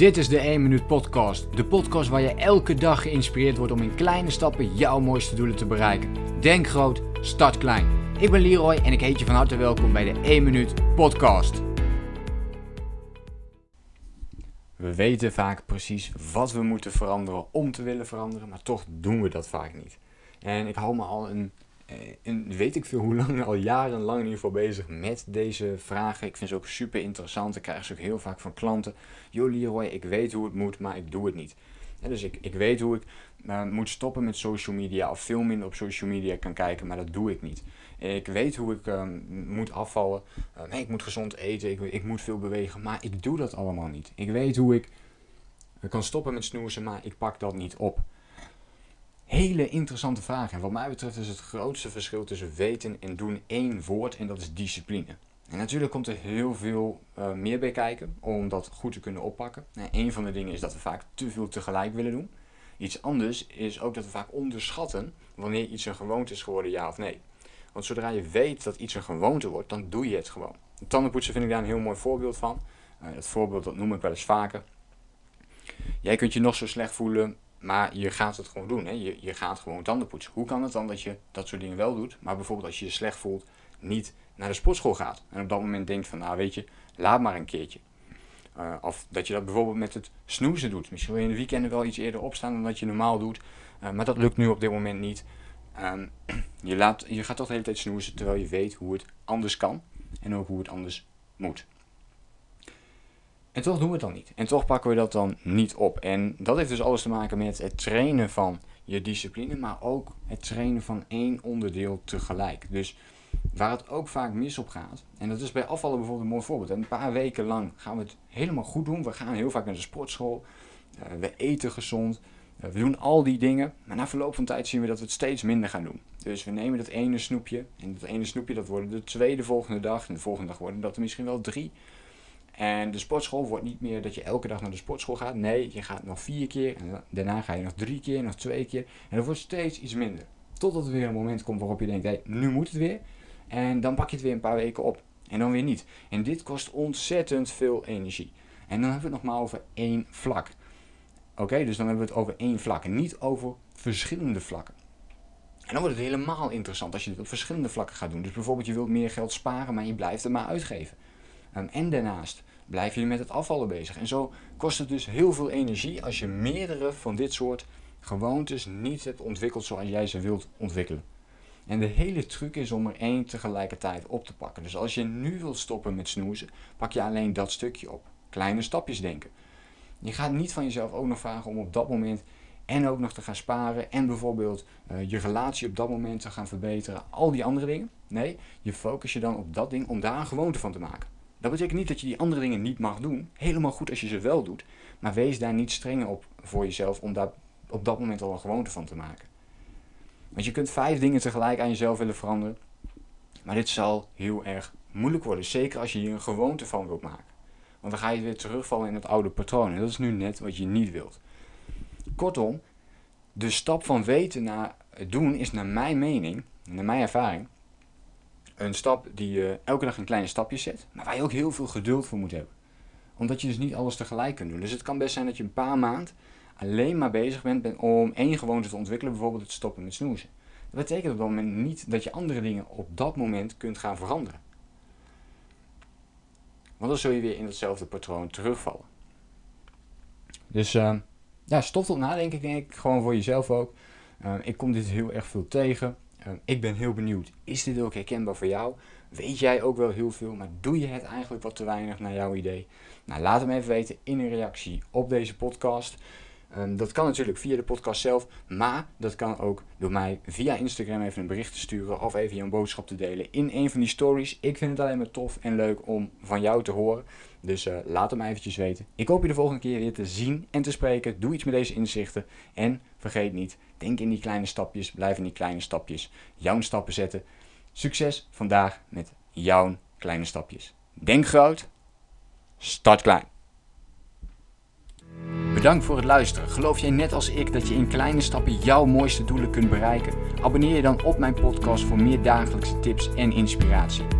Dit is de 1 Minuut Podcast. De podcast waar je elke dag geïnspireerd wordt om in kleine stappen jouw mooiste doelen te bereiken. Denk groot, start klein. Ik ben Leroy en ik heet je van harte welkom bij de 1 Minuut Podcast. We weten vaak precies wat we moeten veranderen om te willen veranderen, maar toch doen we dat vaak niet. En ik hou me al een en eh, weet ik veel hoe lang, al jarenlang in ieder geval bezig met deze vragen. Ik vind ze ook super interessant. Ik krijg ze ook heel vaak van klanten. Yo Leroy, ik weet hoe het moet, maar ik doe het niet. dus ik, ik weet hoe ik uh, moet stoppen met social media of veel minder op social media kan kijken, maar dat doe ik niet. Ik weet hoe ik uh, moet afvallen. Uh, nee, ik moet gezond eten, ik, ik moet veel bewegen, maar ik doe dat allemaal niet. Ik weet hoe ik kan stoppen met snoezen, maar ik pak dat niet op hele interessante vraag. En wat mij betreft is het grootste verschil tussen weten en doen één woord en dat is discipline. En natuurlijk komt er heel veel uh, meer bij kijken om dat goed te kunnen oppakken. En een van de dingen is dat we vaak te veel tegelijk willen doen. Iets anders is ook dat we vaak onderschatten wanneer iets een gewoonte is geworden, ja of nee. Want zodra je weet dat iets een gewoonte wordt, dan doe je het gewoon. Tandenpoetsen vind ik daar een heel mooi voorbeeld van. Uh, dat voorbeeld dat noem ik wel eens vaker. Jij kunt je nog zo slecht voelen maar je gaat het gewoon doen. Hè? Je, je gaat gewoon tanden poetsen. Hoe kan het dan dat je dat soort dingen wel doet, maar bijvoorbeeld als je je slecht voelt, niet naar de sportschool gaat? En op dat moment denkt van, nou weet je, laat maar een keertje. Uh, of dat je dat bijvoorbeeld met het snoezen doet. Misschien wil je in de weekenden wel iets eerder opstaan dan dat je normaal doet. Uh, maar dat lukt nu op dit moment niet. Um, je, laat, je gaat toch de hele tijd snoezen terwijl je weet hoe het anders kan. En ook hoe het anders moet. En toch doen we het dan niet. En toch pakken we dat dan niet op. En dat heeft dus alles te maken met het trainen van je discipline, maar ook het trainen van één onderdeel tegelijk. Dus waar het ook vaak mis op gaat, en dat is bij afvallen bijvoorbeeld een mooi voorbeeld. Een paar weken lang gaan we het helemaal goed doen. We gaan heel vaak naar de sportschool, uh, we eten gezond, uh, we doen al die dingen. Maar na verloop van tijd zien we dat we het steeds minder gaan doen. Dus we nemen dat ene snoepje, en dat ene snoepje dat worden de tweede volgende dag, en de volgende dag worden dat er misschien wel drie. En de sportschool wordt niet meer dat je elke dag naar de sportschool gaat. Nee, je gaat nog vier keer. En daarna ga je nog drie keer, nog twee keer. En dat wordt steeds iets minder. Totdat er weer een moment komt waarop je denkt, hé, nu moet het weer. En dan pak je het weer een paar weken op. En dan weer niet. En dit kost ontzettend veel energie. En dan hebben we het nog maar over één vlak. Oké, dus dan hebben we het over één vlak. En niet over verschillende vlakken. En dan wordt het helemaal interessant als je dit op verschillende vlakken gaat doen. Dus bijvoorbeeld je wilt meer geld sparen, maar je blijft er maar uitgeven. Um, en daarnaast blijf je met het afvallen bezig. En zo kost het dus heel veel energie als je meerdere van dit soort gewoontes niet hebt ontwikkeld zoals jij ze wilt ontwikkelen. En de hele truc is om er één tegelijkertijd op te pakken. Dus als je nu wilt stoppen met snoezen, pak je alleen dat stukje op. Kleine stapjes denken. Je gaat niet van jezelf ook nog vragen om op dat moment en ook nog te gaan sparen en bijvoorbeeld uh, je relatie op dat moment te gaan verbeteren. Al die andere dingen. Nee, je focus je dan op dat ding om daar een gewoonte van te maken. Dat betekent niet dat je die andere dingen niet mag doen. Helemaal goed als je ze wel doet. Maar wees daar niet strenger op voor jezelf om daar op dat moment al een gewoonte van te maken. Want je kunt vijf dingen tegelijk aan jezelf willen veranderen. Maar dit zal heel erg moeilijk worden. Zeker als je hier een gewoonte van wilt maken. Want dan ga je weer terugvallen in het oude patroon. En dat is nu net wat je niet wilt. Kortom, de stap van weten naar doen is naar mijn mening, naar mijn ervaring, een stap die je elke dag een kleine stapje zet, maar waar je ook heel veel geduld voor moet hebben. Omdat je dus niet alles tegelijk kunt doen. Dus het kan best zijn dat je een paar maand alleen maar bezig bent om één gewoonte te ontwikkelen, bijvoorbeeld het stoppen met snoezen. Dat betekent op dat moment niet dat je andere dingen op dat moment kunt gaan veranderen. Want dan zul je weer in hetzelfde patroon terugvallen. Dus uh, ja, stof tot nadenken, denk ik, gewoon voor jezelf ook. Uh, ik kom dit heel erg veel tegen. Ehm, ik ben heel benieuwd, is dit ook herkenbaar voor jou? Weet jij ook wel heel veel, maar doe je het eigenlijk wat te weinig naar jouw idee? Nou, laat hem even weten in een reactie op deze podcast. Um, dat kan natuurlijk via de podcast zelf, maar dat kan ook door mij via Instagram even een bericht te sturen of even je boodschap te delen in een van die stories. Ik vind het alleen maar tof en leuk om van jou te horen. Dus uh, laat hem eventjes weten. Ik hoop je de volgende keer weer te zien en te spreken. Doe iets met deze inzichten en vergeet niet, denk in die kleine stapjes, blijf in die kleine stapjes jouw stappen zetten. Succes vandaag met jouw kleine stapjes. Denk groot, start klein. Bedankt voor het luisteren. Geloof jij net als ik dat je in kleine stappen jouw mooiste doelen kunt bereiken? Abonneer je dan op mijn podcast voor meer dagelijkse tips en inspiratie.